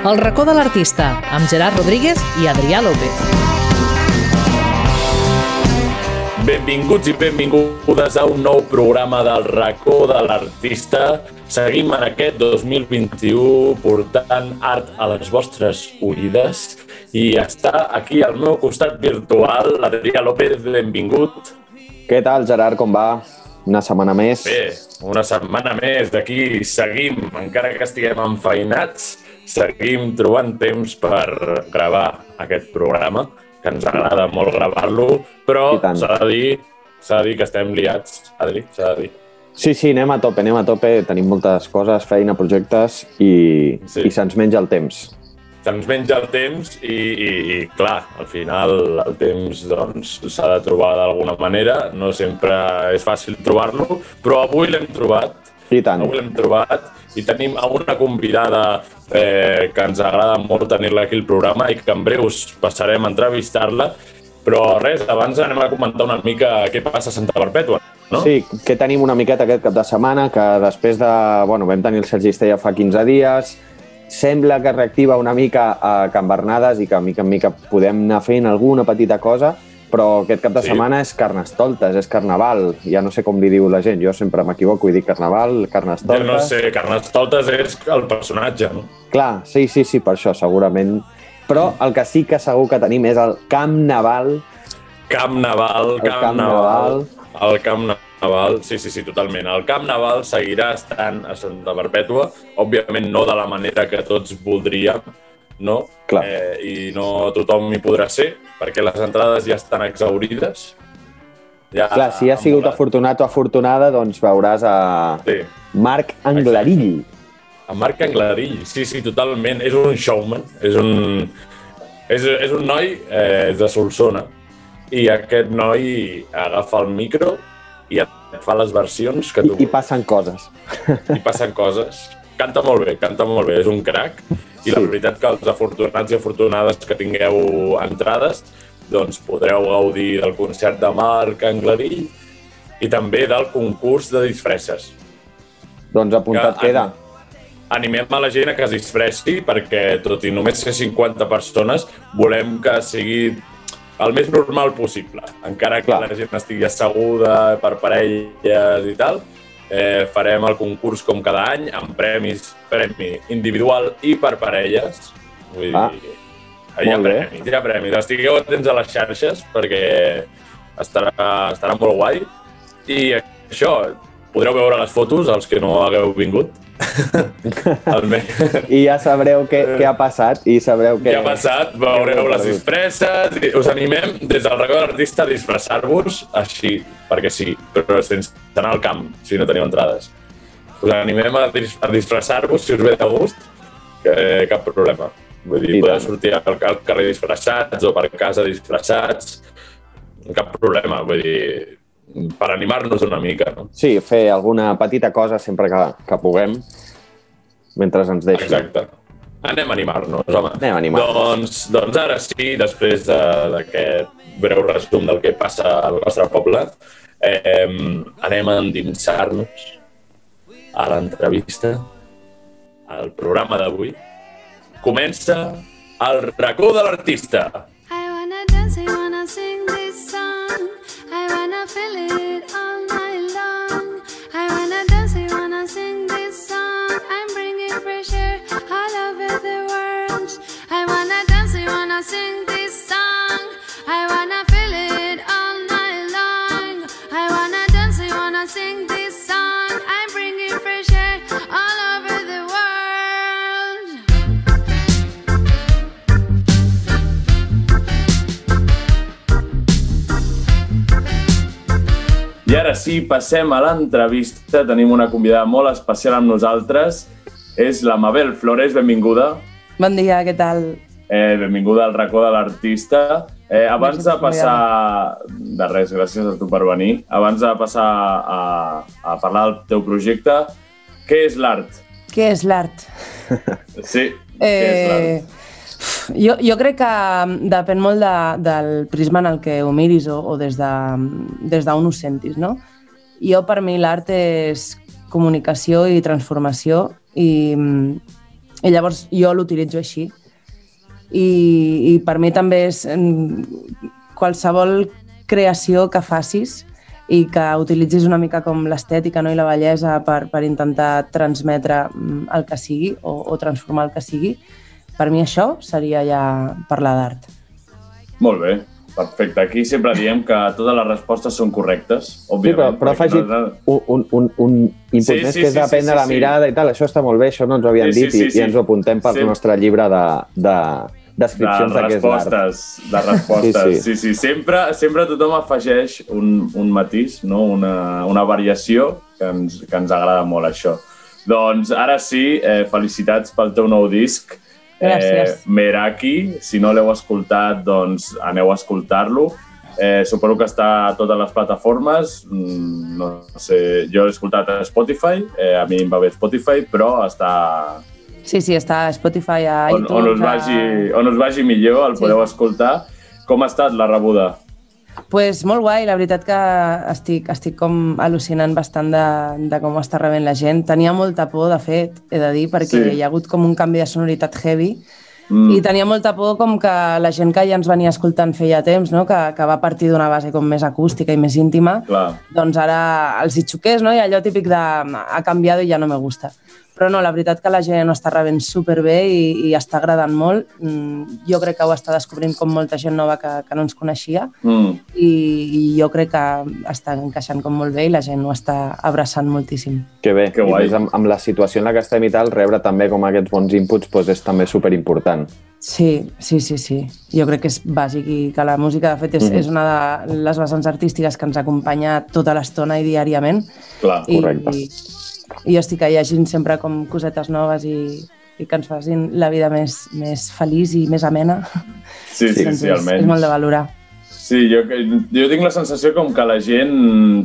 El racó de l'artista, amb Gerard Rodríguez i Adrià López. Benvinguts i benvingudes a un nou programa del racó de l'artista. Seguim en aquest 2021 portant art a les vostres oïdes i està aquí al meu costat virtual l'Adrià López, benvingut. Què tal, Gerard, com va? Una setmana més. Bé, una setmana més d'aquí seguim, encara que estiguem enfeinats, seguim trobant temps per gravar aquest programa, que ens agrada molt gravar-lo, però s'ha de dir s'ha de dir que estem liats, Adri, s'ha de dir. Sí, sí, anem a tope, anem a tope. Tenim moltes coses, feina, projectes i, Sí. i se'ns menja el temps. se'ns menja el temps i, i, i clar, al final el temps doncs, s'ha de trobar d'alguna manera, no sempre és fàcil trobar-lo, però avui l'hem trobat, I tant. avui l'hem trobat i tenim a una convidada eh, que ens agrada molt tenir-la aquí al programa i que en breus passarem a entrevistar-la, però res, abans anem a comentar una mica què passa a Santa Perpètua, no? Sí, que tenim una miqueta aquest cap de setmana, que després de... Bueno, vam tenir el Sergi Estella fa 15 dies, sembla que reactiva una mica a Can Bernades i que mica en mica podem anar fent alguna petita cosa, però aquest cap de Sí. setmana és Carnestoltes, és Carnaval, ja no sé com li diu la gent, jo sempre m'equivoco i dic Carnaval, Jo Carnestoltes... no sé, Carnestoltes és el personatge, no? Clar, sí, sí, sí, per això, segurament. Però el que sí que segur que tenim és el Camp Naval. Camp Naval, El Camp, Camp Naval, el Camp Naval, sí, sí, sí, totalment. El Camp Naval seguirà estant a Santa Perpètua, òbviament no de la manera que tots voldríem, no? Clar. Eh, I no tothom hi podrà ser, perquè les entrades ja estan exaurides. Ja Clar, si ha sigut afortunat o afortunada, doncs veuràs a Sí, Marc Anglarill. a Marc Anglarill, sí, sí, totalment. És un showman, és un, és, és un noi eh, de Solsona i aquest noi agafa el micro i et fa les versions que tu I, I passen coses. i passen coses. Canta molt bé, canta molt bé, és un crac. I la Sí. veritat que els afortunats i afortunades que tingueu entrades doncs podreu gaudir del concert de Marc Anglarill i també del concurs de disfresses. Doncs apuntat Que- queda. Animem a la gent a que es disfressi perquè, tot i només ser 50 persones, volem que sigui el més normal possible. Encara que Clar. la gent estigui asseguda per parelles i tal, eh, farem el concurs com cada any amb premis, premi individual i per parelles. Vull Ah, dir, hi ha premis, hi ha premis. Estigueu atents a les xarxes perquè estarà, estarà molt guai. I això, podreu veure les fotos, els que no hagueu vingut. I ja sabreu què, què ha passat i sabreu què... Què ha passat? Veureu les disfresses, us animem des del racó de l'artista a disfressar-vos així, perquè sí, però sense anar al camp, si no teniu entrades. Us animem a, dis a disfressar-vos, si us ve de gust, que, cap problema. Vull dir, podeu sortir al, al carrer disfressats o per casa disfressats, cap problema, vull dir, per animar-nos una mica, no? Sí, fer alguna petita cosa sempre que, que puguem, mentre ens deixin. Exacte. Anem a animar-nos, home. Anem a animar-nos. Doncs, doncs ara sí, després de- d'aquest breu resum del que passa al nostre poble, eh, anem a endinsar-nos a l'entrevista, al programa d'avui. Comença el racó de l'artista. I wanna dance, I wanna sing this. I wanna feel it all night long. I wanna dance, I wanna sing sí, passem a l'entrevista. Tenim una convidada molt especial amb nosaltres. És la Mabel Flores, benvinguda. Bon dia, què tal? Eh, benvinguda al racó de l'artista. Eh, abans de passar... De res, gràcies a tu per venir. Abans de passar a, a parlar del teu projecte, què és l'art? Què és l'art? Sí, què és l'art? Jo, jo crec que depèn molt de, del prisma en el que ho miris o, o des d'on de, des ho sentis, no? Jo, per mi, l'art és comunicació i transformació i, I llavors jo l'utilitzo així. I, I per mi també és mm, qualsevol creació que facis i que utilitzis una mica com l'estètica no? i la bellesa per, per intentar transmetre mm, el que sigui o, o transformar el que sigui, per mi això seria ja parlar d'art. Molt bé, perfecte. Aquí sempre diem que totes les respostes són correctes, Sí, però, òbviament. però afegit nosaltres- un, un, un, un input Sí, més sí, que és sí, depèn sí, de la sí, sí. mirada i tal. Això està molt bé, això no ens ho havien Sí, sí, dit sí, i, sí. i ens ho apuntem pel Sí. nostre llibre de, de descripcions de de respostes, de respostes. Sí, Sí, sí. sí. sí, Sempre, sempre tothom afegeix un, un matís, no? una, una variació que ens, que ens agrada molt, això. Doncs ara sí, eh, felicitats pel teu nou disc. Gràcies. Eh, Meraki, si no l'heu escoltat, doncs aneu a escoltar-lo. Eh, suposo que està a totes les plataformes. Mm, no sé, jo l'he escoltat a Spotify, eh, a mi em va bé Spotify, però està, Sí, sí, està a Spotify, a on, iTunes... on, us a- vagi, on us vagi millor, el Sí. podeu escoltar. Com ha estat la rebuda? Pues molt guai, la veritat que estic, estic com al·lucinant bastant de, de com ho està rebent la gent. Tenia molta por, de fet, he de dir, perquè Sí. hi ha hagut com un canvi de sonoritat heavy Mm. i tenia molta por com que la gent que ja ens venia escoltant feia temps, no? que, que va partir d'una base com més acústica i més íntima, Clar. doncs ara els hi xoqués, no? i allò típic de ha canviat i ja no me gusta. Però no, la veritat que la gent ho està rebent superbé i, i està agradant molt. Mm, Jo crec que ho està descobrint com molta gent nova que, que no ens coneixia Mm. i, i jo crec que està encaixant com molt bé i la gent ho està abraçant moltíssim. Que bé, Que guai. amb, amb la situació en la que estem i tal, rebre també com aquests bons inputs doncs és també superimportant. Sí, sí, sí, sí. Jo crec que és bàsic i que la música, de fet, és, Mhm. és una de les vessants artístiques que ens acompanya tota l'estona i diàriament. Clar. I, Correcte. I, i jo estic llegint sempre com cosetes noves i, i que ens facin la vida més, més feliç i més amena. Sí, sí, Doncs sí, és, almenys. és molt de valorar. Sí, jo, jo tinc la sensació com que la gent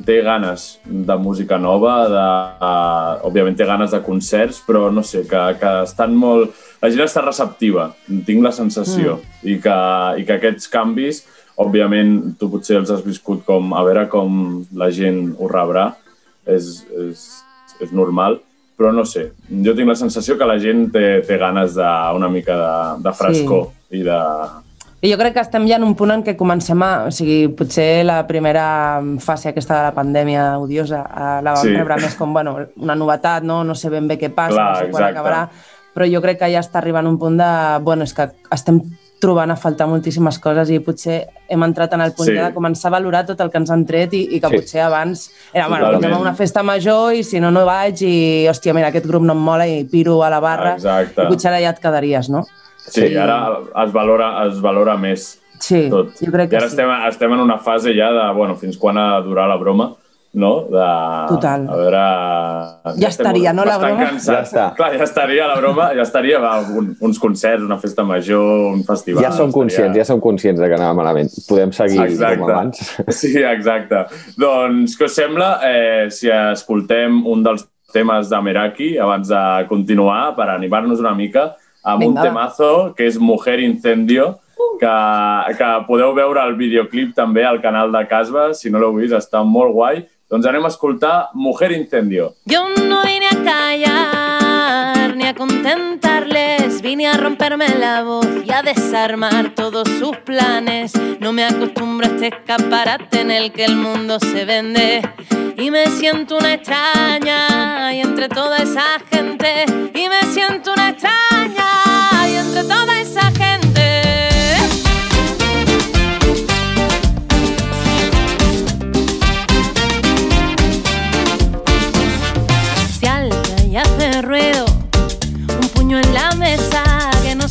té ganes de música nova, de, uh, òbviament té ganes de concerts, però no sé, que, que estan molt... La gent està receptiva, tinc la sensació, mm. i, que, i que aquests canvis, òbviament, tu potser els has viscut com a veure com la gent ho rebrà, és, és, és normal, però no sé, jo tinc la sensació que la gent té, té ganes d'una mica de, de frescor sí. i de... I jo crec que estem ja en un punt en què comencem a... O sigui, potser la primera fase aquesta de la pandèmia odiosa eh, la vam Sí. sí. rebre més com, bueno, una novetat, no? No sé ben bé què passa, Clar, no sé quan exacte. acabarà, però jo crec que ja està arribant un punt de... Bueno, és que estem trobant a faltar moltíssimes coses i potser hem entrat en el punt Sí. sí. de començar a valorar tot el que ens han tret i, i que Sí. sí. potser abans era, bueno, Totalment. anem a una festa major i si no, no vaig i, hòstia, mira, aquest grup no em mola i piro a la barra Exacte. i potser ara ja et quedaries, no? Sí, ara es valora, es valora més Sí, tot. jo crec I que ara sí. estem, estem en una fase ja de, bueno, fins quan ha de durar la broma, no? De, Total. A veure... Ja estaria, no, la broma? Cansats. Ja està. Clar, ja estaria la broma, ja estaria va, un, uns concerts, una festa major, un festival. ja som conscients, ja som conscients de que anava malament. Podem seguir Exacte. com abans. Sí, exacte. Doncs, què us sembla eh, si escoltem un dels temes de Meraki abans de continuar per animar-nos una mica amb Vinga, un temazo que és Mujer Incendio, que, que podeu veure el videoclip també al canal de Casba, si no l'heu vist, està molt guai. Doncs anem a escoltar Mujer Incendio. Yo no vine a callar ni a contentarles, vine a romperme la voz y a desarmar todos sus planes. No me acostumbro a este escaparate en el que el mundo se vende y me siento una extraña y entre toda esa gente y me siento una extraña y entre toda esa gente.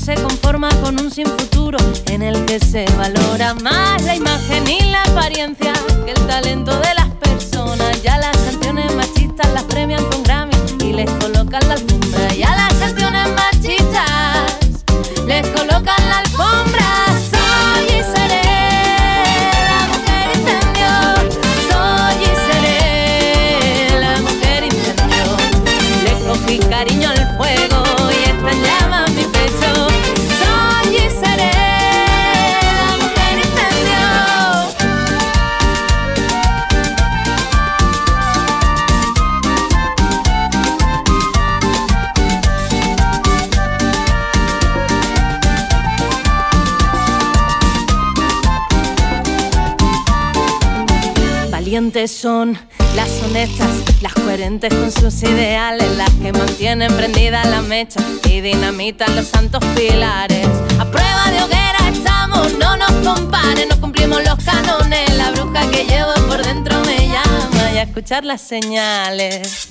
Se conforma con un sin futuro en el que se valora más la imagen y la apariencia que el talento de las personas. Ya las canciones machistas las premian con Grammy y les colocan la son las honestas, las coherentes con sus ideales, las que mantienen prendida la mecha y dinamitan los santos pilares. A prueba de hoguera estamos, no nos comparen, no cumplimos los canones. La bruja que llevo por dentro me llama y a escuchar las señales.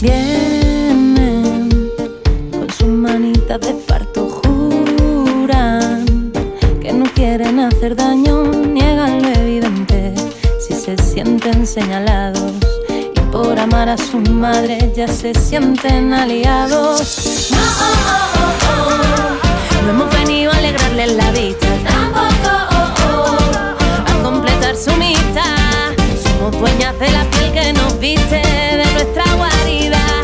Vienen de parto, juran que no quieren hacer daño, niegan lo evidente si se sienten señalados y por amar a su madre ya se sienten aliados. No, no hemos venido a alegrarles la vida, tampoco a completar su mitad. Somos dueñas de la piel que nos viste, de nuestra guarida,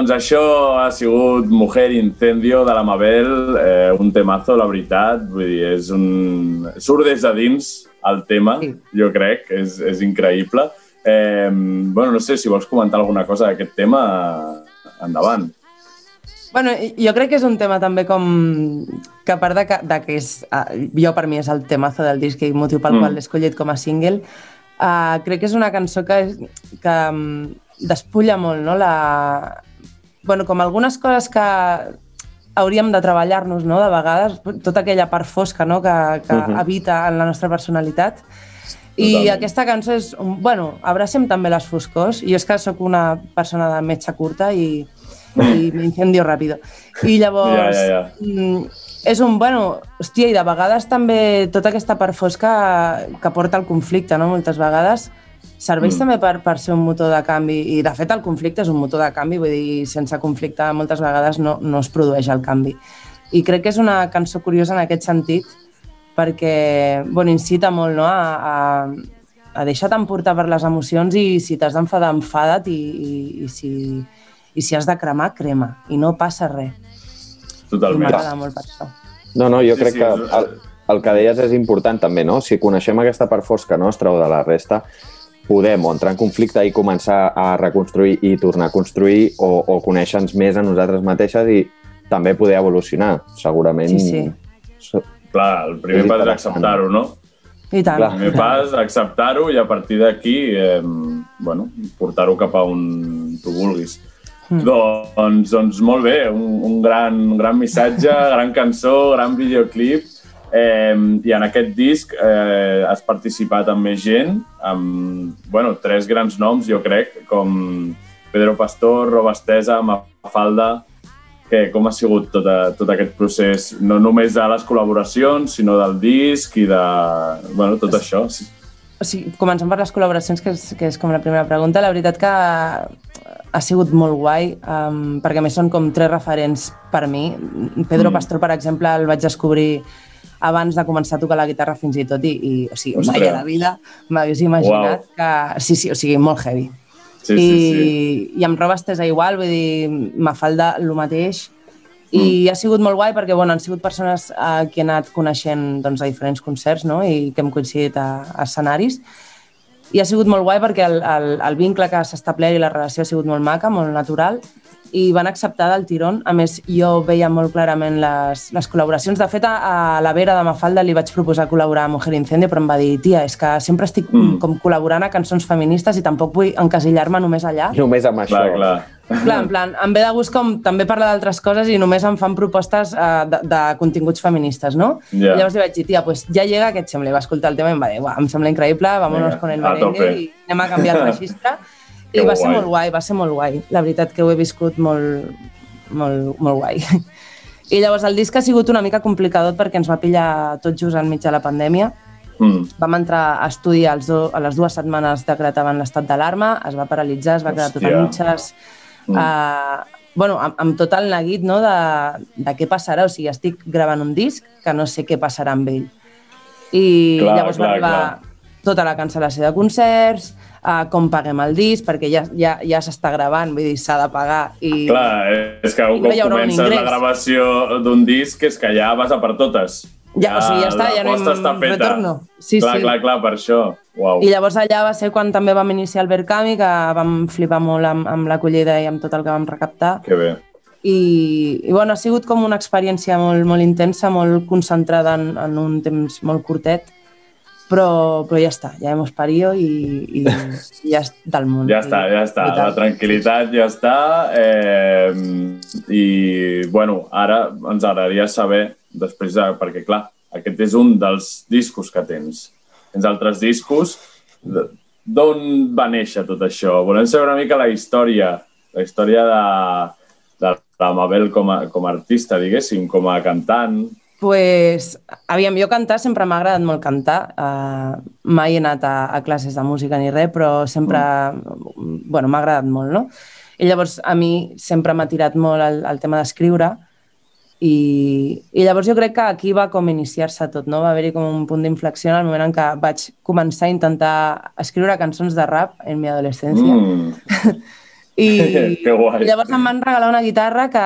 Doncs això ha sigut Mujer Incendio de la Mabel, eh, un temazo, la veritat. Vull dir, és un... surt des de dins el tema, Sí. jo crec, és, és increïble. Eh, bueno, no sé si vols comentar alguna cosa d'aquest tema, endavant. Bueno, jo crec que és un tema també com que a part de que, de que és, uh, jo per mi és el temazo del disc i motiu pel Mm. mm. qual l'he escollit com a single, uh, crec que és una cançó que, que um, despulla molt, no? La... Bueno, com algunes coses que hauríem de treballar-nos, no? De vegades, tota aquella part fosca, no? Que, que uh Mhm. -huh. habita en la nostra personalitat. I Totalment. aquesta cançó és... Un, bueno, abracem també les foscors. Jo és que sóc una persona de metxa curta i, i m'incendio ràpido. I llavors... Ja, ja, ja. mm, és un, bueno, hòstia, i de vegades també tota aquesta part fosca que porta al conflicte, no?, moltes vegades, serveix Mm. també per, per ser un motor de canvi. I, de fet, el conflicte és un motor de canvi, vull dir, sense conflicte moltes vegades no, no es produeix el canvi. I crec que és una cançó curiosa en aquest sentit, perquè, bueno, incita molt, no?, a, a, a deixar-te emportar per les emocions i si t'has d'enfadar, enfada't i, i, i, si, i si has de cremar, crema. I no passa res. Totalment. m'agrada molt per això. No, no, jo Sí, crec sí, que el, el que deies és important també, no? Si coneixem aquesta part fosca nostra o de la resta, podem o entrar en conflicte i començar a reconstruir i tornar a construir o, o conèixer-nos més a nosaltres mateixes i també poder evolucionar. Segurament... Sí, sí. So- Clar, el primer pas és acceptar-ho, no? I tant. Clar. El primer pas, acceptar-ho i a partir d'aquí, eh, bueno, portar-ho cap a on tu vulguis. Mm. Doncs, doncs molt bé, un, un, gran, un gran missatge, gran cançó, gran videoclip. Eh, I en aquest disc eh, has participat amb més gent, amb bueno, tres grans noms, jo crec, com Pedro Pastor, Robastesa, Mafalda... Que, com ha sigut tot, a, tot aquest procés, no només de les col·laboracions, sinó del disc i de... Bueno, tot això. Sí. O sigui, començant per les col·laboracions, que és, que és com la primera pregunta, la veritat que ha sigut molt guai, um, perquè a més són com tres referents per mi. Pedro Mm. Pastor, per exemple, el vaig descobrir abans de començar a tocar la guitarra fins i tot i, i o sigui, Ostres. mai a la vida m'hagués imaginat Uau. que... Sí, sí, o sigui, molt heavy. Sí, I, sí, sí. I amb roba estesa igual, vull dir, Mafalda el mateix. I Mm. ha sigut molt guai perquè bueno, han sigut persones a qui he anat coneixent doncs, a diferents concerts no? i que hem coincidit a, a escenaris. I ha sigut molt guai perquè el, el, el vincle que s'ha establert i la relació ha sigut molt maca, molt natural. I van acceptar del tirón. A més, jo veia molt clarament les, les col·laboracions. De fet, a, a la Vera de Mafalda li vaig proposar col·laborar a Mujer Incendio, però em va dir, tia, és que sempre estic mm. com col·laborant a cançons feministes i tampoc vull encasillar-me només allà. Només amb això. Clar, clar. Clar, en plan, em ve de gust com també parlar d'altres coses i només em fan propostes uh, de, de continguts feministes, no? Ja. I llavors li vaig dir, tia, pues ja llega, què et sembla? I va escoltar el tema i em va dir, "Buah, em sembla increïble, vámonos Vinga, con el merengue i anem a canviar el registre. Que I va ser guai. molt guai, va ser molt guai. La veritat que ho he viscut molt, molt, molt guai. I llavors el disc ha sigut una mica complicadot perquè ens va pillar tot just enmig de la pandèmia. Mm. Vam entrar a estudi als do, a les dues setmanes decretaven l'estat d'alarma, es va paralitzar, es va quedar tot a Hòstia. mitges. Mm. Uh, bueno, amb, amb tot el neguit no, de, de què passarà. O sigui, estic gravant un disc que no sé què passarà amb ell. I Clar, llavors clar, va arribar tota la cancel·lació de concerts, uh, com paguem el disc, perquè ja, ja, ja s'està gravant, vull dir, s'ha de pagar. I, Clar, és que un no cop un comences la gravació d'un disc és que ja vas a per totes. Ja, o sigui, ja està, ja no hi l'aposta està feta. retorno. Sí, clar, sí. clar, clar, per això. Uau. I llavors allà va ser quan també vam iniciar el Verkami, que vam flipar molt amb, amb l'acollida i amb tot el que vam recaptar. Que bé. I, i bueno, ha sigut com una experiència molt, molt intensa, molt concentrada en, en un temps molt curtet, però, però ja està, ja hemos parido i, i, ja és del món. Ja està, ja està. La tranquil·litat ja està. Eh, I, bueno, ara ens agradaria saber, després de... Perquè, clar, aquest és un dels discos que tens. Tens altres discos. D'on va néixer tot això? Volem saber una mica la història, la història de, de la Mabel com a, com a artista, diguéssim, com a cantant. Pues, aviam, jo cantar sempre m'ha agradat molt cantar. Uh, mai he anat a, a classes de música ni res, però sempre, bueno, m'ha agradat molt, no? I llavors a mi sempre m'ha tirat molt el, el tema d'escriure i, i llavors jo crec que aquí va com iniciar-se tot, no? Va haver-hi com un punt d'inflexió en el moment en què vaig començar a intentar escriure cançons de rap en mi adolescència. Mm. I, Que guai. I llavors em van regalar una guitarra que,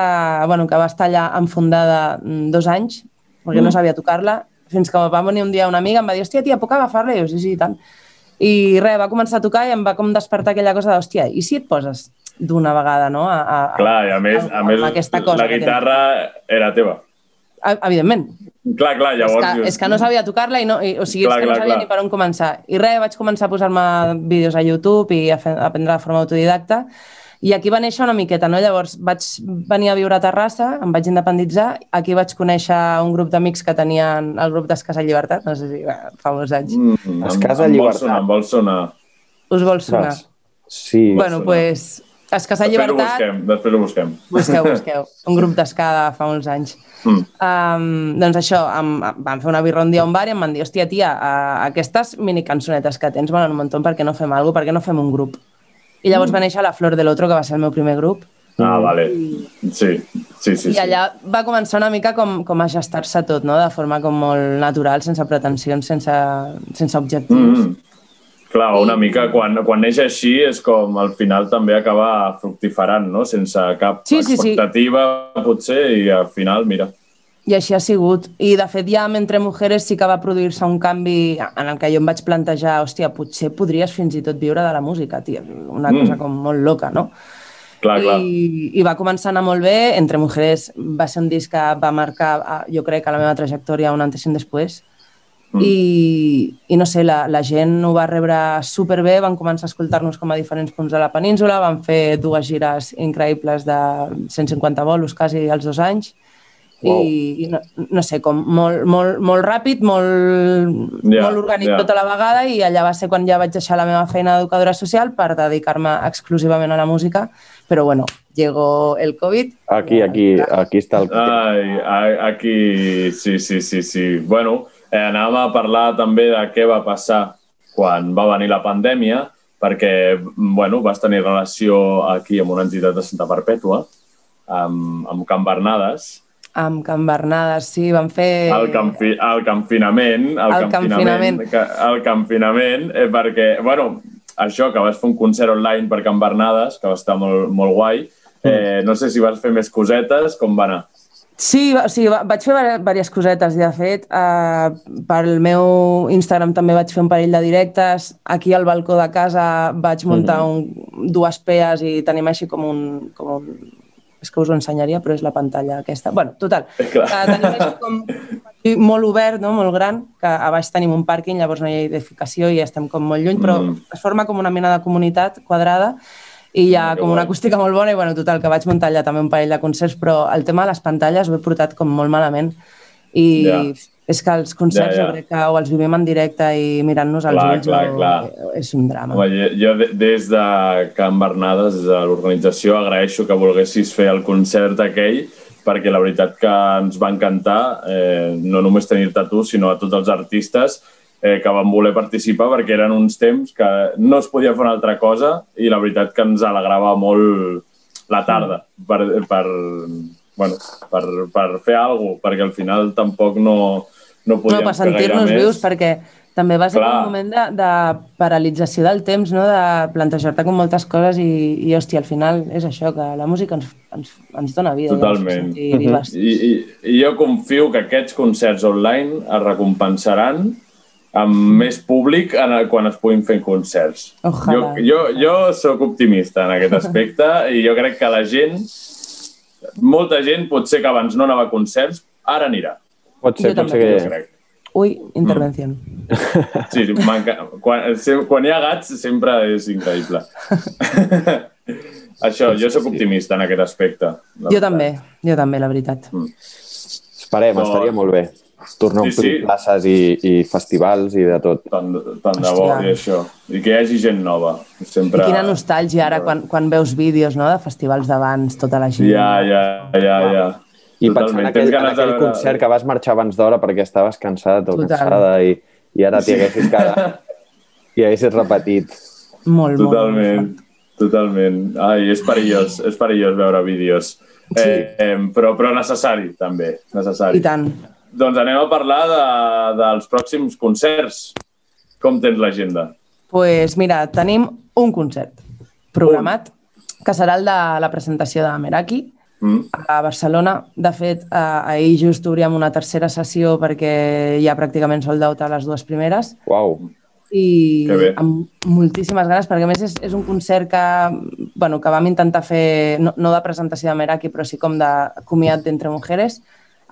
bueno, que va estar allà enfundada mm, dos anys, perquè Mm. no sabia tocar-la, fins que va venir un dia una amiga em va dir, hòstia, tia, puc agafar-la? I jo, sí, sí, i tant. I res, va començar a tocar i em va com despertar aquella cosa de, hòstia, i si et poses d'una vegada, no? A, a, a, Clar, i a més, a amb més aquesta cosa la guitarra era teva. A- Evidentment, Clar, clar, llavors... és, que, és que no sabia tocar-la i no, i, o sigui, Clar, és que clar, no sabia clar. ni per on començar. I res, vaig començar a posar-me vídeos a YouTube i a, fer, a aprendre de forma autodidacta i aquí va néixer una miqueta, no? Llavors vaig venir a viure a Terrassa, em vaig independitzar, aquí vaig conèixer un grup d'amics que tenien el grup d'Escassa Llibertat, no sé si bé, fa molts anys. Mm, Es em- em vol llibertat. sonar, em vol sonar. Us vol sonar? Sí. Bueno, sonar. pues, Escassa Després ho Llibertat, busquem, després ho busquem. busqueu, busqueu, un grup d'esca de fa molts anys. Mm. Um, doncs això, em, vam fer una birra un dia a un bar i em van dir, hòstia, tia, uh, aquestes mini cançonetes que tens molen un muntó, per què no fem alguna per què no fem un grup? I llavors Mm. va néixer La Flor de l'Otro, que va ser el meu primer grup, Ah, vale. Sí, sí, sí. i sí. allà va començar una mica com, com a gestar-se tot, no? de forma com molt natural, sense pretensions, sense, sense objectius. Mm. Clar, una mica, quan, quan neix així és com al final també acaba fructiferant, no? Sense cap Sí, sí, sí. expectativa, potser, i al final, mira. I així ha sigut. I, de fet, ja amb Entre Mujeres sí que va produir-se un canvi en el que jo em vaig plantejar, hòstia, potser podries fins i tot viure de la música, tia. Una Mm. cosa com molt loca, no? Clar, clar. I, I va començar a anar molt bé. Entre Mujeres va ser un disc que va marcar, eh, jo crec, a la meva trajectòria un antes i un després. Mm. I, I no sé, la, la gent ho va rebre superbé, van començar a escoltar-nos com a diferents punts de la península, van fer dues gires increïbles de 150 bolos quasi als dos anys. Uau. I, i no, no sé, com molt, molt, molt ràpid, molt, Ja, molt orgànic ja. tota la vegada i allà va ser quan ja vaig deixar la meva feina d'educadora social per dedicar-me exclusivament a la música, però bueno, llegó el Covid. Aquí, aquí, aquí està el... Ai, aquí, sí, sí, sí, sí. Bueno, eh, anàvem a parlar també de què va passar quan va venir la pandèmia, perquè, bueno, vas tenir relació aquí amb una entitat de Santa Perpètua, amb, amb Can Bernades, Amb Can Bernades, sí, van fer... el, canfi, el confinament, el, El confinament, confinament. el confinament, eh, perquè, bueno, això, que vas fer un concert online per Can Bernades, que va estar molt, molt guai, eh, no sé si vas fer més cosetes, com va anar? Sí, o sigui, va, vaig fer diverses cosetes, i de fet, eh, pel meu Instagram també vaig fer un parell de directes, aquí al balcó de casa vaig muntar un, dues pees i tenim així com un, com un és que us ho ensenyaria, però és la pantalla aquesta. bueno, total, Clar. que tenim com molt obert, no? molt gran, que a baix tenim un pàrquing, llavors no hi ha edificació i estem com molt lluny, però Mm. es forma com una mena de comunitat quadrada i hi ha Ah, que com una acústica molt bona i bueno, total, que vaig muntar allà també un parell de concerts, però el tema de les pantalles ho he portat com molt malament i Ja. És que els concerts Ja, ja. jo crec que o els vivim en directe i mirant-nos als ulls clar, o, clar. és un drama. Home, jo, jo de- des de Can Bernades, des de l'organització, agraeixo que volguessis fer el concert aquell, perquè la veritat que ens va encantar, eh, no només tenir-te tu, sinó a tots els artistes eh, que van voler participar, perquè eren uns temps que no es podia fer una altra cosa i la veritat que ens alegrava molt la tarda per, per, bueno, per, per fer alguna cosa, perquè al final tampoc no, no No, podíem per fer gaire sentir-nos vius, perquè també va ser Clar. un moment de, de paralització del temps, no? de plantejar-te com moltes coses i, i, hòstia, al final és això, que la música ens, ens, ens dona vida. Totalment. vives. I, i, I jo confio que aquests concerts online es recompensaran amb més públic en el, quan es puguin fer concerts. Ojalà. Jo, jo, jo sóc optimista en aquest aspecte i jo crec que la gent, molta gent, potser que abans no anava a concerts, ara anirà. Pot ser, pot ser que... crec. Ui, intervenció. Sí, sí manca... quan, quan hi ha gats sempre és increïble. Això, jo sóc optimista en aquest aspecte. Jo veritat. també, jo també, la veritat. Esperem, No. estaria molt bé. Tornar a Sí, omplir sí. places i, i festivals i de tot. Tant, tant de bo, i això. I que hi hagi gent nova. I Sempre... quina nostàlgia ara quan, quan veus vídeos no, de festivals d'abans, tota la gent. Ja, ja, ja, ja. I Totalment. pensant aquell, en de aquell veure- concert que vas marxar abans d'hora perquè estaves cansada o Total. cansada i, i ara t'hi haguessis quedat i haguessis repetit. Molt, molt, Totalment, totalment. Ai, és perillós, és perillós veure vídeos. Sí. Eh, eh, però, però necessari, també, necessari. I tant. Doncs anem a parlar de, dels pròxims concerts. Com tens l'agenda? pues mira, tenim un concert programat, que serà el de la presentació de Meraki, Mm? a Barcelona. De fet, eh, ahir just obríem una tercera sessió perquè hi ha pràcticament sold out a les dues primeres Uau, i amb moltíssimes ganes, perquè a més és, és un concert que, bueno, que vam intentar fer, no, no de presentació de Meraki, però sí com de comiat d'Entre Mujeres,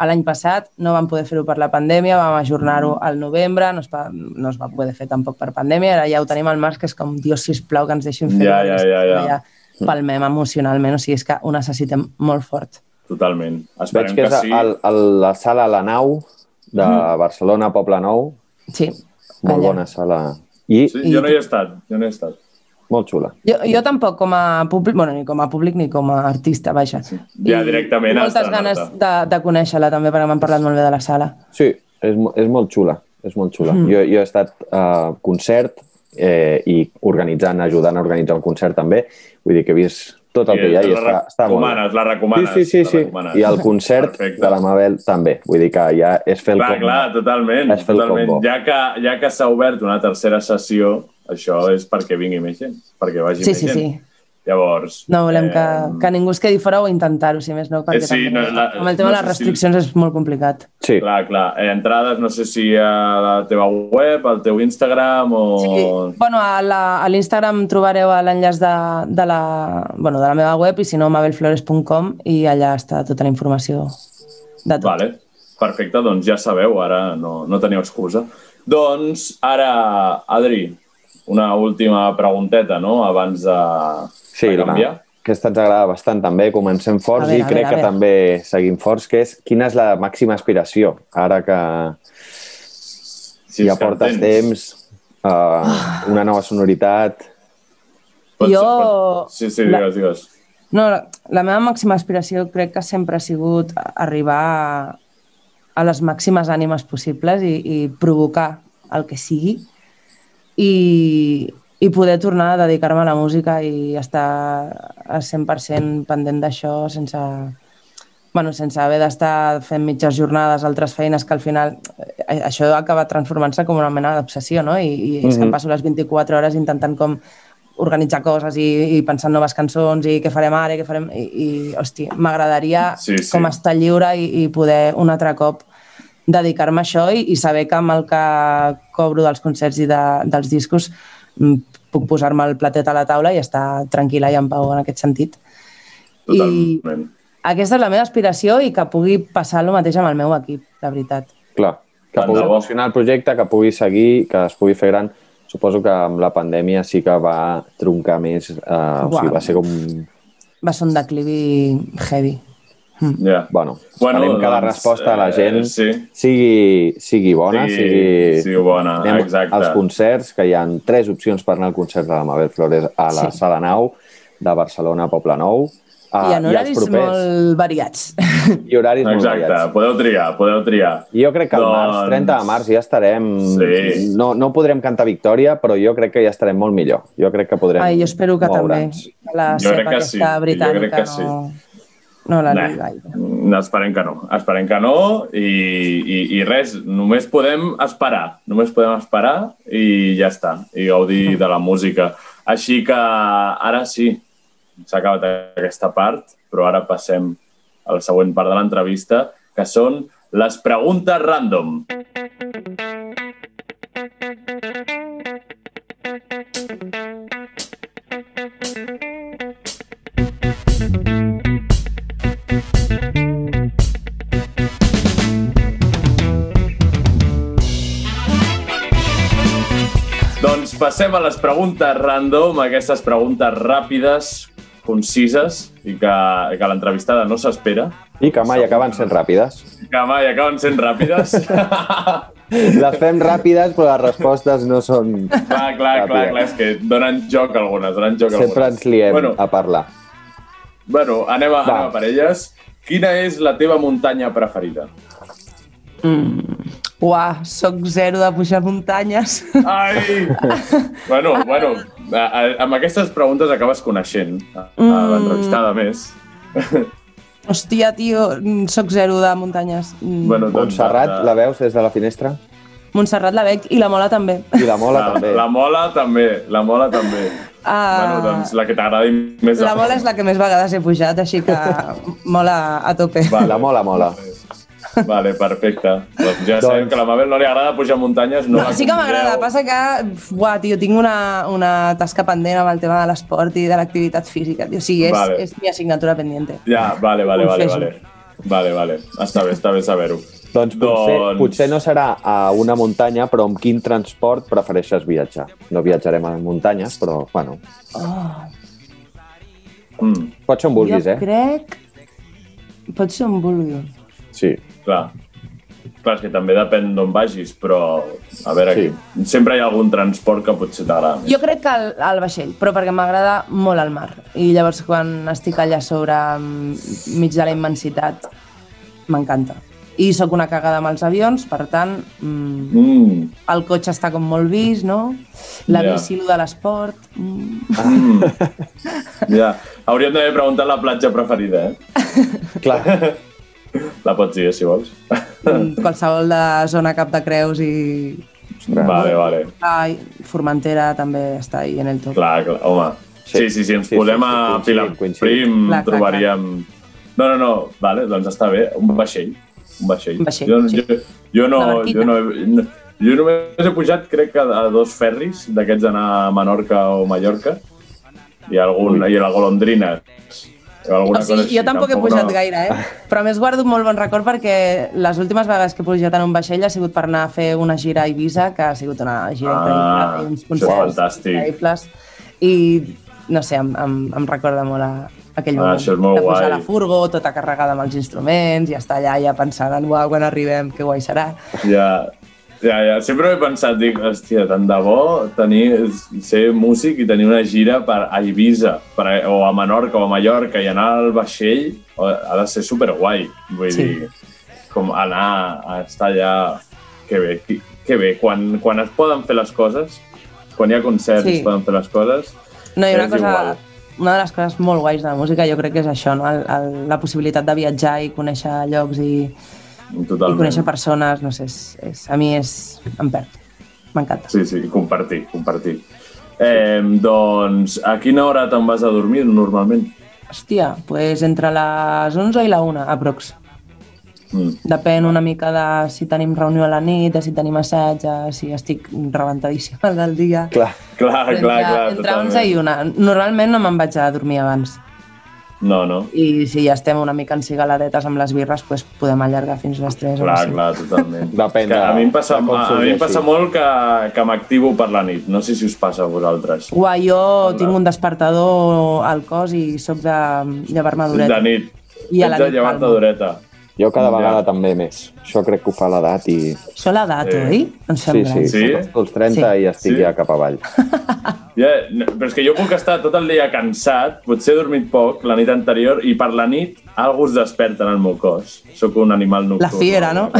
l'any passat, no vam poder fer-ho per la pandèmia, vam ajornar-ho al novembre, no es, va, no es va poder fer tampoc per pandèmia, ara ja ho tenim al març, que és com, Dios, sisplau, que ens deixin fer-ho. Ja, ja, ja, que ja. Palmem emocionalment, o sigui, és que ho necessitem molt fort. Totalment. veig Esperem que que, és sí. el, el, la sala La Nau de Barcelona, Poble Nou. Sí, Molt allà. bona sala. I Sí, jo no hi he estat, jo no hi he estat. molt xula. Jo, jo tampoc com a públic, bueno, ni com a públic ni com a artista, vaja. Ja directament I moltes de ganes de, de conèixer-la també, perquè m'han parlat molt bé de la sala. Sí, és, és molt xula. És molt xula. Mm. Jo, jo he estat a concert eh, i organitzant, ajudant a organitzar un concert també. Vull dir que he vist tot el que hi ha i la està, està molt bé. recomanes, la recomanes. Sí, sí, la sí, sí. recomanes. I el concert Perfecte. de la Mabel també. Vull dir que ja és fer el Clar, combo. clar, totalment. És fer el totalment. combo. Ja que, ja que s'ha obert una tercera sessió, això és perquè vingui més gent, perquè vagi Sí, més sí, gent. sí. Llavors... No volem que, eh, que ningú es quedi fora o intentar-ho, si més no, perquè Eh, sí, també, no, la- amb el tema no de les si- restriccions és molt complicat. Sí, Clar, clar. Eh, entrades, no sé si a la teva web, al teu Instagram o... Sí. Bueno, a la- a l'Instagram trobareu l'enllaç de, de, la, bueno, de la meva web i si no, mabelflores.com i allà està tota la informació de tot. Vale, perfecte, doncs ja sabeu, ara no, no teniu excusa. Doncs ara, Adri, una última pregunteta, no?, abans de, sí la, aquesta ens agrada bastant també. Comencem forts veure, i crec veure, que també seguim forts, que és quina és la màxima aspiració ara que Si ja portes temps, uh, una nova sonoritat... Pot Jo- ser- pot- Sí, sí, digues, digues. No, la, la meva màxima aspiració crec que sempre ha sigut arribar a, a les màximes ànimes possibles i, i provocar el que sigui. I, i poder tornar a dedicar-me a la música i estar a 100% pendent d'això sense, bueno, sense haver d'estar fent mitges jornades, altres feines que al final eh, això acaba transformant-se com una mena d'obsessió, no? I, i és que em passo les 24 hores intentant com organitzar coses i, i pensar en noves cançons i què farem ara què farem... I, i hosti, m'agradaria Sí, sí. com estar lliure i, i poder un altre cop dedicar-me a això i, i saber que amb el que cobro dels concerts i de, dels discos mm, puc posar-me el platet a la taula i estar tranquil·la i en pau en aquest sentit. Totalment. aquesta és la meva aspiració i que pugui passar el mateix amb el meu equip, la veritat. Clar, que Tant pugui funcionar el projecte, que pugui seguir, que es pugui fer gran. Suposo que amb la pandèmia sí que va truncar més, eh, o sigui, va ser com... Va ser un declivi heavy. Ja. Bueno, esperem que la doncs, resposta a la gent eh, sí. sigui, sigui bona, Sigui- sigui... sigui bona, Anem exacte. als concerts, que hi ha tres opcions per anar al concert de la Mabel Flores a la Sí. Sala Nau de Barcelona, Poble Nou. Ah, I en els horaris molt variats. I horaris molt Exacte, variats. podeu triar, podeu triar. I jo crec que al març, Doncs- 30 de març, ja estarem... Sí. No, no podrem cantar victòria, però jo crec que ja estarem molt millor. Jo crec que podrem Ai, jo espero que també. la Jo crec que sí, jo britànica crec que sí. No, la liga gaire. mm, esperem que no. Esperem que no i, i, i res, només podem esperar. Només podem esperar i ja està. I gaudir de la música. Així que ara sí, s'ha acabat aquesta part, però ara passem a la següent part de l'entrevista, que són les preguntes random. Doncs passem a les preguntes random, aquestes preguntes ràpides, concises i que, que l'entrevistada no s'espera, I que mai acaben sent ràpides. que mai acaben sent ràpides. Les fem ràpides, però les respostes no són... clar, clar, clar, clar, és que donen joc algunes, donen joc Sempre algunes. ens liem Bueno, a parlar. bueno anem, a, Va. anem a per elles. Quina és la teva muntanya preferida? Uah, soc zero de pujar muntanyes. Ai! bueno, bueno, a, a, amb aquestes preguntes acabes coneixent a, a Mm. l'entrevistada més. Hòstia, tio, soc zero de muntanyes. Mm, Bueno, doncs, Montserrat, eh, la veus des de la finestra? Montserrat la veig i la Mola també. I la Mola la, també. la mola també, la mola també. Ah, Bueno, doncs la que t'agradi més. La Mola és la que més vegades he pujat, així que mola a tope. Vale. La Mola mola. Vale, perfecte. Doncs ja Doncs- sabem que a la Mabel no li agrada pujar muntanyes. No, la Sí que m'agrada, passa que, buah, tio, tinc una, una tasca pendent amb el tema de l'esport i de l'activitat física, tio. O sigui, és, Vale. és mi assignatura pendiente. Ja, vale, vale, vale, vale. Vale, vale. Està bé, està bé saber-ho. Doncs potser, Doncs- potser no serà a una muntanya, però amb quin transport prefereixes viatjar? No viatjarem a muntanyes, però, bueno, Mm, pot ser on vulguis, jo eh? crec... Pot ser on vulgui. Sí. Clar. Clar, és que també depèn d'on vagis, però a veure, Sí. sempre hi ha algun transport que potser t'agrada més. Jo crec que el, el vaixell, però perquè m'agrada molt el mar. I llavors quan estic allà sobre, mm, mig de la immensitat, m'encanta. I sóc una cagada amb els avions, per tant, mm, Mm, el cotxe està com molt vist, no? La Ja. bici, de l'esport... Mm. mm. ja. Hauríem d'haver preguntat la platja preferida, eh? Clar, La pots dir, si vols. Mm, qualsevol de zona Cap de Creus i Vale, vale. Ai, Formentera també està ahí en el top. Clar, clar, home. Sí, sí, sí, ens Sí, posem sí, sí, a Clar, clar, trobaríem... No, no, no, vale, doncs està bé, un vaixell. Un vaixell. Un vaixell, jo, sí. jo, jo, no, jo, no, he- no, jo només he pujat, crec que a dos ferris, d'aquests d'anar a Menorca o Mallorca, i, algun, i la golondrina. O, sigui, jo tampoc he pujat no... gaire, eh? Però a més guardo un molt bon record perquè les últimes vegades que he pujat en un vaixell ha sigut per anar a fer una gira a Eivissa, que ha sigut una gira Ah, increïble, i uns concerts increïbles. I, no sé, em, em, em recorda molt a aquell Ah, moment. això és molt de pujar guai. a la furgo, tota carregada amb els instruments, i estar allà ja pensant en uau, quan arribem, que guai serà. Ja, ja, ja. Sempre he pensat, dic, hòstia, tant de bo tenir, ser músic i tenir una gira per a Eivissa per a, o a Menorca o a Mallorca i anar al vaixell o- ha de ser superguai. Vull Sí. dir, com anar a estar allà... Que bé, que, que bé. Quan, quan es poden fer les coses, quan hi ha concerts Sí. es poden fer les coses, No, i una És cosa, igual. una de les coses molt guais de la música jo crec que és això, no? el, el, la possibilitat de viatjar i conèixer llocs i, i totalment. conèixer persones, no sé, és, és, a mi és... em perd. M'encanta. Sí, sí, compartir, compartir. Eh, doncs, a quina hora te'n vas a dormir normalment? Hòstia, pues entre les 11 i la 1, aprox. Mm. Depèn una mica de si tenim reunió a la nit, de si tenim assaig, si estic rebentadíssima del dia. clar. Clar, Però clar, entre, clar. entre 11 i 1. Normalment no me'n vaig a dormir abans. No, no. I si ja estem una mica encigaladetes amb les birres, doncs podem allargar fins les 3 o Clar, 5. clar, totalment. Depèn Que a mi em passa, de a, a mi em passa molt que, que m'activo per la nit. No sé si us passa a vosaltres. Uà, jo tinc un despertador al cos i sóc de llevar-me d'horeta. De nit. I a la Ets de nit llevar-te calmo. Jo cada Ja. vegada també més. Això crec que ho fa l'edat i... Això l'edat, Sí. oi? Ens Sí, fem sí. Sí? sí. als 30 Sí. i estic Sí? ja cap avall. Ja, no, però és que jo puc estar tot el dia cansat, potser he dormit poc la nit anterior i per la nit algú es desperta en el meu cos. Sóc un animal nocturn. La fiera, no?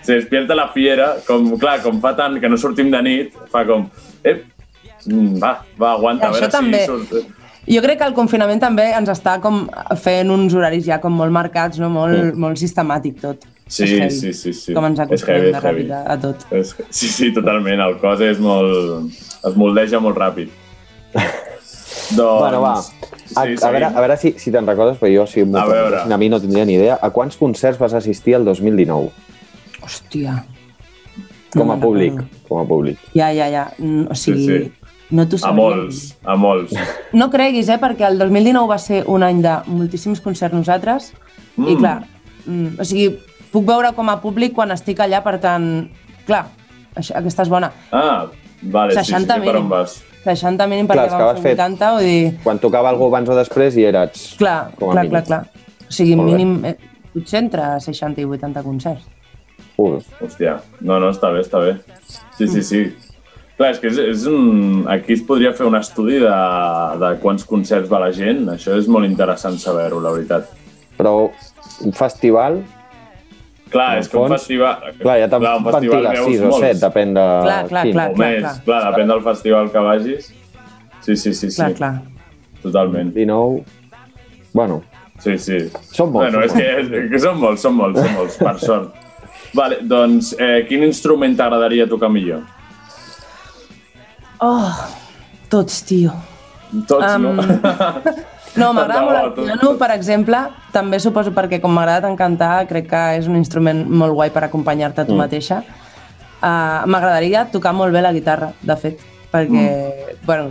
Se despierta la fiera, com, clar, com fa tant que no sortim de nit, fa com... Ep, mm, va, va, aguanta, a Això veure també. si surt... Jo crec que el confinament també ens està com fent uns horaris ja com molt marcats, no? molt, Sí. molt sistemàtic tot. Sí, sí, sí, sí. Com ens acostumem és de ràpid a, a tot. És, sí, sí, totalment. El cos és molt... es moldeja molt ràpid. doncs... Bueno, va. A, Sí, a, veure, a veure si, si te'n recordes, però jo, si m'ho A veure. preguntessin a mi no tindria ni idea. A quants concerts vas assistir el 2019? Hòstia. Com a públic. Com a públic. Ja, ja, ja. Mm, O sigui, Sí, sí. No t'ho A molts, a molts. No creguis, eh, perquè el 2019 va ser un any de moltíssims concerts nosaltres mm. i Mm. clar, mm, o sigui, puc veure com a públic quan estic allà, per tant, clar, això, aquesta és bona. Ah, vale, sí, sí, 60 sí, per on vas? 60 mínim Clar, perquè que vam fer fet- 80, vull dir... Quan tocava algú abans o després i eres... Clar, com a clar, mínim. clar, clar. O sigui, Molt bé. mínim, eh, potser entre 60 i 80 concerts. Uh, Hòstia, no, no, està bé, està bé. Sí, sí, sí. Clar, és que és, és un... aquí es podria fer un estudi de, de quants concerts va la gent. Això és molt interessant saber-ho, la veritat. però un festival, Clar, és que un festival... clar, ja te'n veus 6 o molts. 7, depèn de Clar, clar, quin. clar. O més, clar, depèn del festival que vagis. Sí, sí, sí, sí. Clar, clar. Totalment. 19... Bueno, Sí, sí. Són molts, Bueno, és que, és que són molts, són molts, són molts, per sort. Vale, doncs, eh, quin instrument t'agradaria tocar millor? Oh, tots, tio. Tots, Am, no? No, m'agrada molt el piano, per exemple. També suposo perquè, com m'agrada tant cantar, crec que és un instrument molt guai per acompanyar-te a tu Mm. mateixa. Uh, M'agradaria tocar molt bé la guitarra, de fet, perquè, Mm. bueno,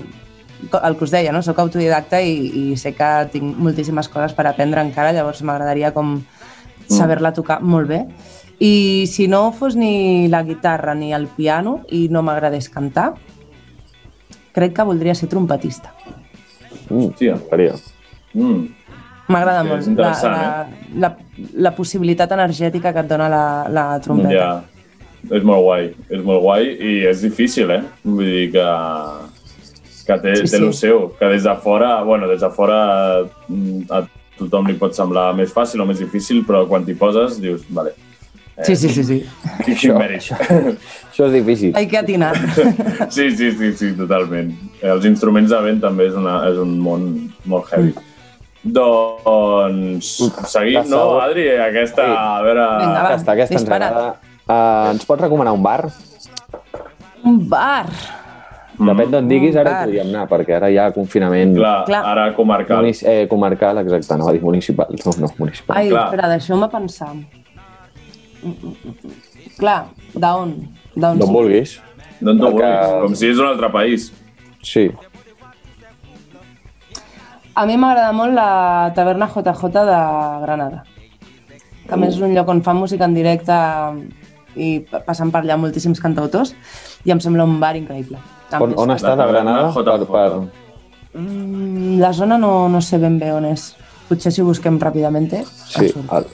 el que us deia, no? Soc autodidacta i, i sé que tinc moltíssimes coses per aprendre encara, llavors m'agradaria com Mm. saber-la tocar molt bé. I si no fos ni la guitarra ni el piano i no m'agradés cantar, crec que voldria ser trompetista. Mm, Hòstia. faria. Mm. M'agrada Sí, molt és la, interessant, la, la, la possibilitat energètica que et dona la, la trompeta. Ja, és molt guai, és molt guai i és difícil, eh? Vull dir que, que té, Sí, sí, té sí. el seu, que des de fora, bueno, des de fora mm, a tothom li pot semblar més fàcil o més difícil, però quan t'hi poses dius, vale, Sí, sí, sí, sí. quin Això-. Això és difícil. Hay que atinar. Sí, sí, sí, sí, totalment. Els instruments de vent també és, una, és un món molt heavy. Doncs seguim, La no. Adri? Aquesta, Sí. a veure... Vinga, va. Aquesta, aquesta ens agrada. Uh, ens pots recomanar un bar? Un bar. Depèn d'on diguis, ara podríem anar, perquè ara hi ha confinament Clar, Clar. ara comarcal. eh, comarcal, exacte, anava a dir municipal. No, no, municipal. Ai, Clar. espera, deixeu-me pensar. Clar, d'on? D'on sí? vulguis. D'on tu Perquè- vulguis, com si és un altre país. Sí. A mi m'agrada molt la taverna JJ de Granada. Que a més és un lloc on fan música en directe i pa- passen per allà moltíssims cantautors i em sembla un bar increïble. On, on està de Granada? Per, JJ. per... Mm, La zona no, no sé ben bé on és. Potser si ho busquem ràpidament. Sí, el...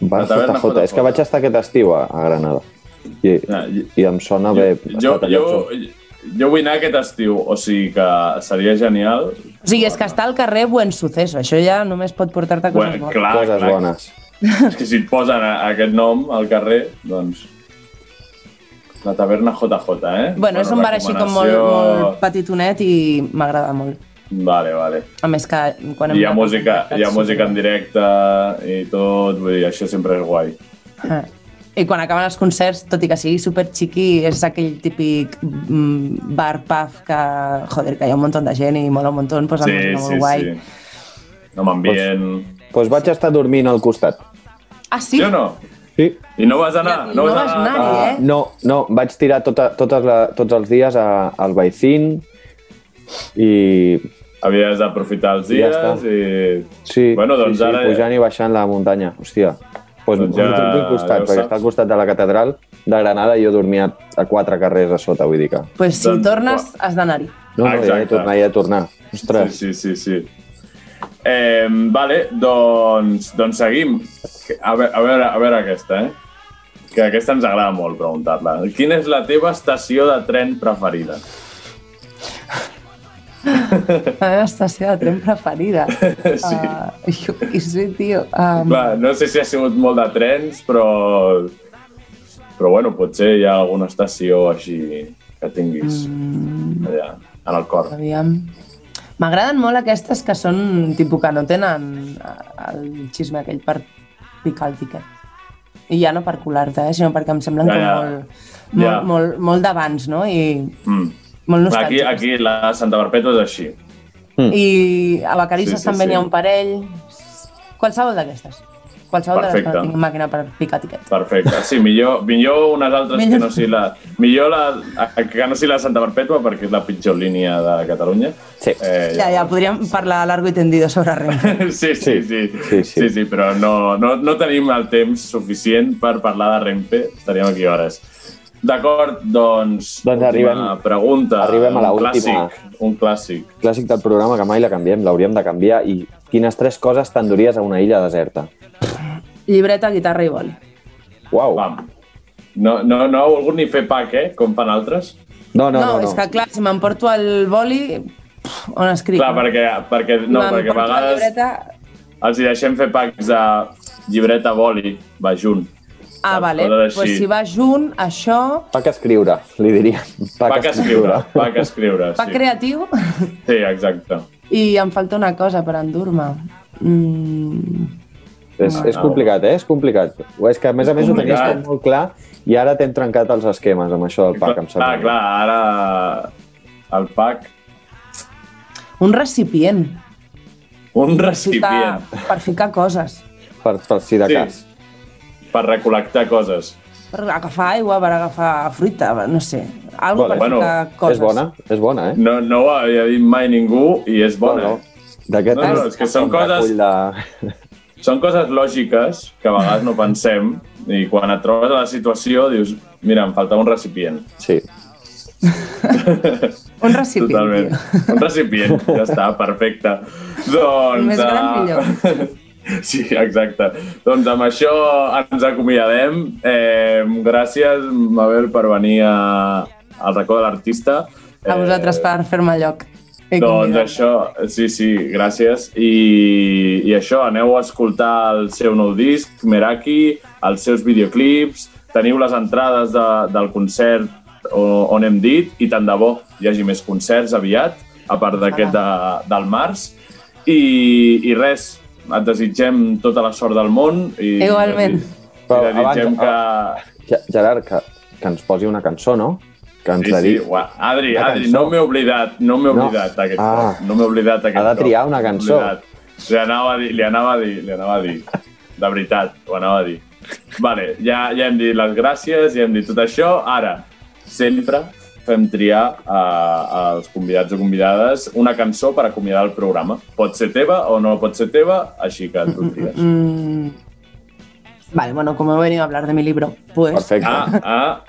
Bar La taverna JJ. JJ. És que vaig estar aquest estiu a, a Granada. I, Ja, i- i em sona bé. Jo, estat a jo, llocs jo vull anar aquest estiu, o sigui que seria genial. O sigui, és que està al carrer Buen Suceso. Això ja només pot portar-te coses Bueno, bones. clar, coses clar. bones. És que si et posen a- aquest nom al carrer, doncs... La taverna JJ, eh? Bueno, és un bar així com molt, molt petitonet i m'agrada molt. Vale, vale. A més que quan hi ha música, hi ha música en directe i tot, vull dir, això sempre és guai. Ah. I quan acaben els concerts, tot i que sigui super xiqui, és aquell típic mm, bar, pub, que, joder, que hi ha un munt de gent i mola un munt, posen Sí, música sí, molt guai. sí. Amb ambient... Doncs vaig estar dormint al costat. Ah, sí? Sí o no? Sí. I no vas anar? I no vas vas anar, a- eh? Uh, no, no, vaig tirar tota, totes la, tots els dies a, al Baicín i havies d'aprofitar els Ja dies està. i... Sí, Bueno, doncs sí, sí, ara- pujant i baixant la muntanya. Hòstia. Pues Doncs ja- ja, ja costat, ja perquè saps. està al costat de la catedral de Granada i jo dormia a quatre carrers a sota, vull dir que... pues si Doncs, tornes, has d'anar-hi. No, no, ja he de Exacte. tornar, ja he de tornar. Ostres, Sí, sí, sí, sí. Eh, vale, doncs, doncs seguim. A veure, a, veure, a veure aquesta, eh? Que aquesta ens agrada molt preguntar-la. Quina és la teva estació de tren preferida? La meva estació de tren preferida. Sí. Uh, jo què sé, tio. Um, Clar, no sé si ha sigut molt de trens, però... Però bueno, potser hi ha alguna estació així que tinguis Mm. allà, en el cor. aviam... M'agraden molt aquestes que són tipus que no tenen eh, el xisme aquell per picar el tiquet. I ja no per colar-te, eh, sinó perquè em semblen Ja, com ja. molt, molt, Ja. molt, molt d'abans, no? I Mm. Molt Aquí, nostàlgics. aquí la Santa Perpètua és així. I a Vacarisses Sí, sí, també n'hi ha sí. un parell. Qualsevol d'aquestes. Qualsevol de les que Perfecte. no tinguin màquina per picar tiquet. Perfecte. Sí, millor, millor unes altres Millor. que no sigui la... Millor la, que no sigui la Santa Perpètua perquè és la pitjor línia de Catalunya. Sí. Eh, Ja, ja, podríem parlar largo i tendido sobre Renfe. Sí, sí, sí. Sí, Sí, sí. sí, sí però no, no, no tenim el temps suficient per parlar de Renfe. Estaríem aquí hores. D'acord, doncs... Doncs arribem- pregunta. arribem a la un. Clàssic, un clàssic. clàssic del programa que mai la canviem, l'hauríem de canviar. I quines tres coses t'enduries a una illa deserta? Llibreta, guitarra i boli. Uau. Vam. No, no, no ha volgut ni fer pack, eh? Com fan altres. No, no, No, no. no, és que clar, si m'emporto el boli, on escric? Clar, perquè, perquè, no, perquè a vegades llibreta... els hi deixem fer packs de llibreta boli, va junt. Ah, Saps? vale. Doncs pues si va junt, això... Pa que escriure, li diria. Pa que escriure, pa que escriure, Pa sí. creatiu Sí, exacte. i em falta una cosa per endur-me. Mm, És, és complicat, eh? És complicat. O és que, a més a més, ho tenies molt clar i ara t'hem trencat els esquemes amb això del pack, em sembla. Clar, clar, ara el pack, un recipient. un Ficar, recipient per ficar coses. Per, per si de Sí. cas. Per recol·lectar coses. Per agafar aigua, per agafar fruita, no sé. Algo Vale. per Bueno, ficar coses. És bona, és bona, eh? No, no ho havia dit mai ningú i és bona. No, no. D'aquest No, no, és que són coses- De... Són coses lògiques que a vegades no pensem i quan et trobes a la situació dius mira, em falta un recipient. Sí. Un recipient, Totalment. tio. Un recipient, ja està, perfecte. Doncs... Més gran, eh, millor. Sí, exacte. Doncs amb això ens acomiadem. Eh, gràcies, Mabel, per venir a, al racó de l'artista. A vosaltres per fer-me lloc. I Doncs això, sí, sí, gràcies. I, I això, aneu a escoltar el seu nou disc, Meraki, els seus videoclips, teniu les entrades de, del concert on hem dit, i tant de bo hi hagi més concerts aviat, a part d'aquest de, del març. I, I res, et desitgem tota la sort del món. I, Igualment. I, i desitgem abans- que... Ge- Gerard, que, que ens posi una cançó, no? Que ens Sí, sí, Adri, Una Adri, cançó. no m'he oblidat, no m'he No. oblidat aquest Ah. cop. No m'he oblidat aquest Ha de cop. triar una No cançó. Li anava a dir, li anava a dir, li anava a dir. De veritat, ho anava a dir. Vale, ja, ja hem dit les gràcies, ja hem dit tot això. Ara, sempre fem triar a, als convidats o convidades una cançó per acomiadar el programa. Pot ser teva o no pot ser teva, així que tu tries. Mm. Vale, bueno, como he venido a hablar de mi libro, pues... Perfecte. Ah,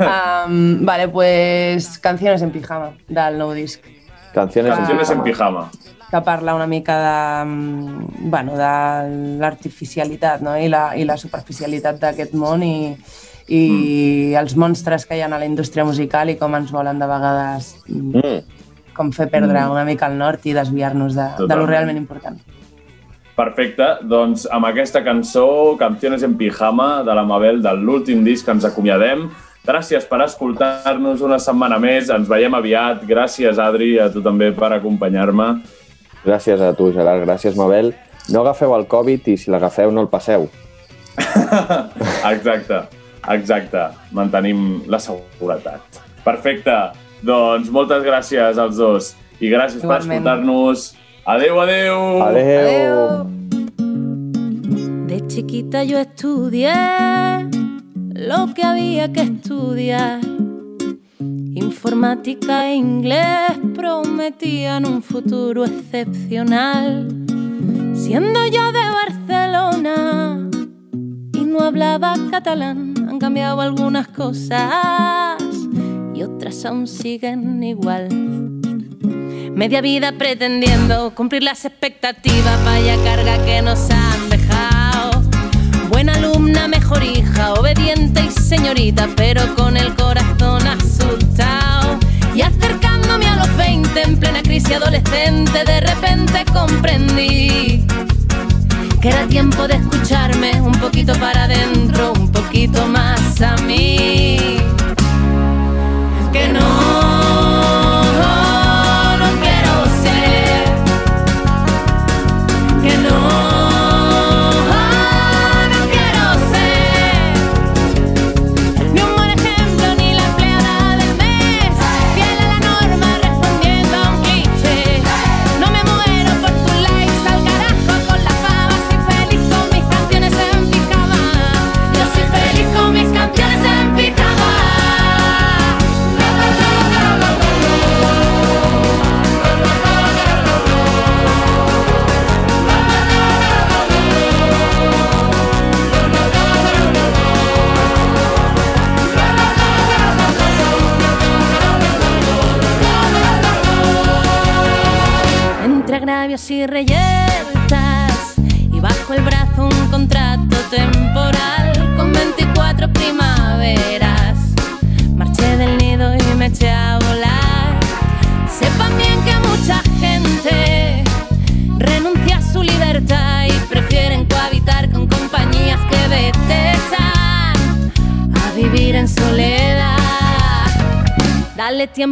ah, am, vale, pues Canciones en pijama, del nou disc, Canciones, canciones en pijama. que parla una mica de, mm, bueno, de l'artificialitat no? I, la, i la superficialitat d'aquest món i, i mm. els monstres que hi ha a la indústria musical i com ens volen de vegades mm, Mm. com fer perdre una mica el nord i desviar-nos de, de lo realment important. Perfecte, doncs amb aquesta cançó, Canciones en pijama, de la Mabel, de l'últim disc que ens acomiadem. Gràcies per escoltar-nos una setmana més, ens veiem aviat. Gràcies, Adri, a tu també per acompanyar-me. Gràcies a tu, Gerard. Gràcies, Mabel. No agafeu el Covid i si l'agafeu no el passeu. Exacte, exacte. Mantenim la seguretat. Perfecte, doncs moltes gràcies als dos i gràcies per Igualment. escoltar-nos. Adeu, adeu! Adeu! De chiquita yo estudié lo que había que estudiar y Informática e inglés prometían un futuro excepcional. Siendo yo de Barcelona y no hablaba catalán, cambiado algunas cosas y otras aún siguen igual. Media vida pretendiendo cumplir las expectativas, vaya carga que nos han dejado. Buena alumna, mejor hija, obediente y señorita, pero con el corazón asustado. Y acercándome a los 20 en plena crisis adolescente, de repente comprendí que era tiempo de escucharme un poquito para adentro, un poquito más a mí. Que no,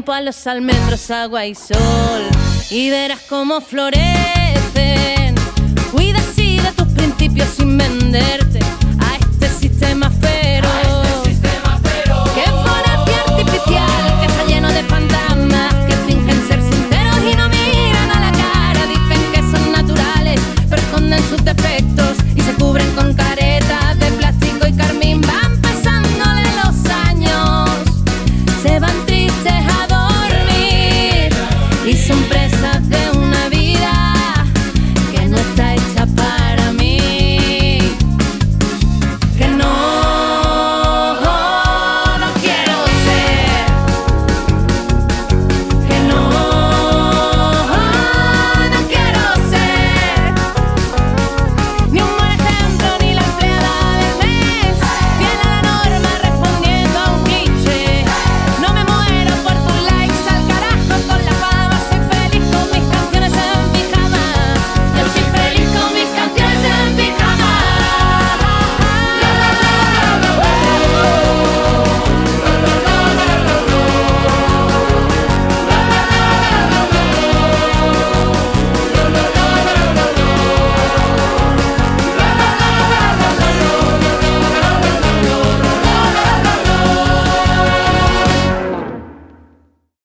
tiempo a los almendros, agua y sol y verás cómo florecen. Cuida así de tus principios sin vender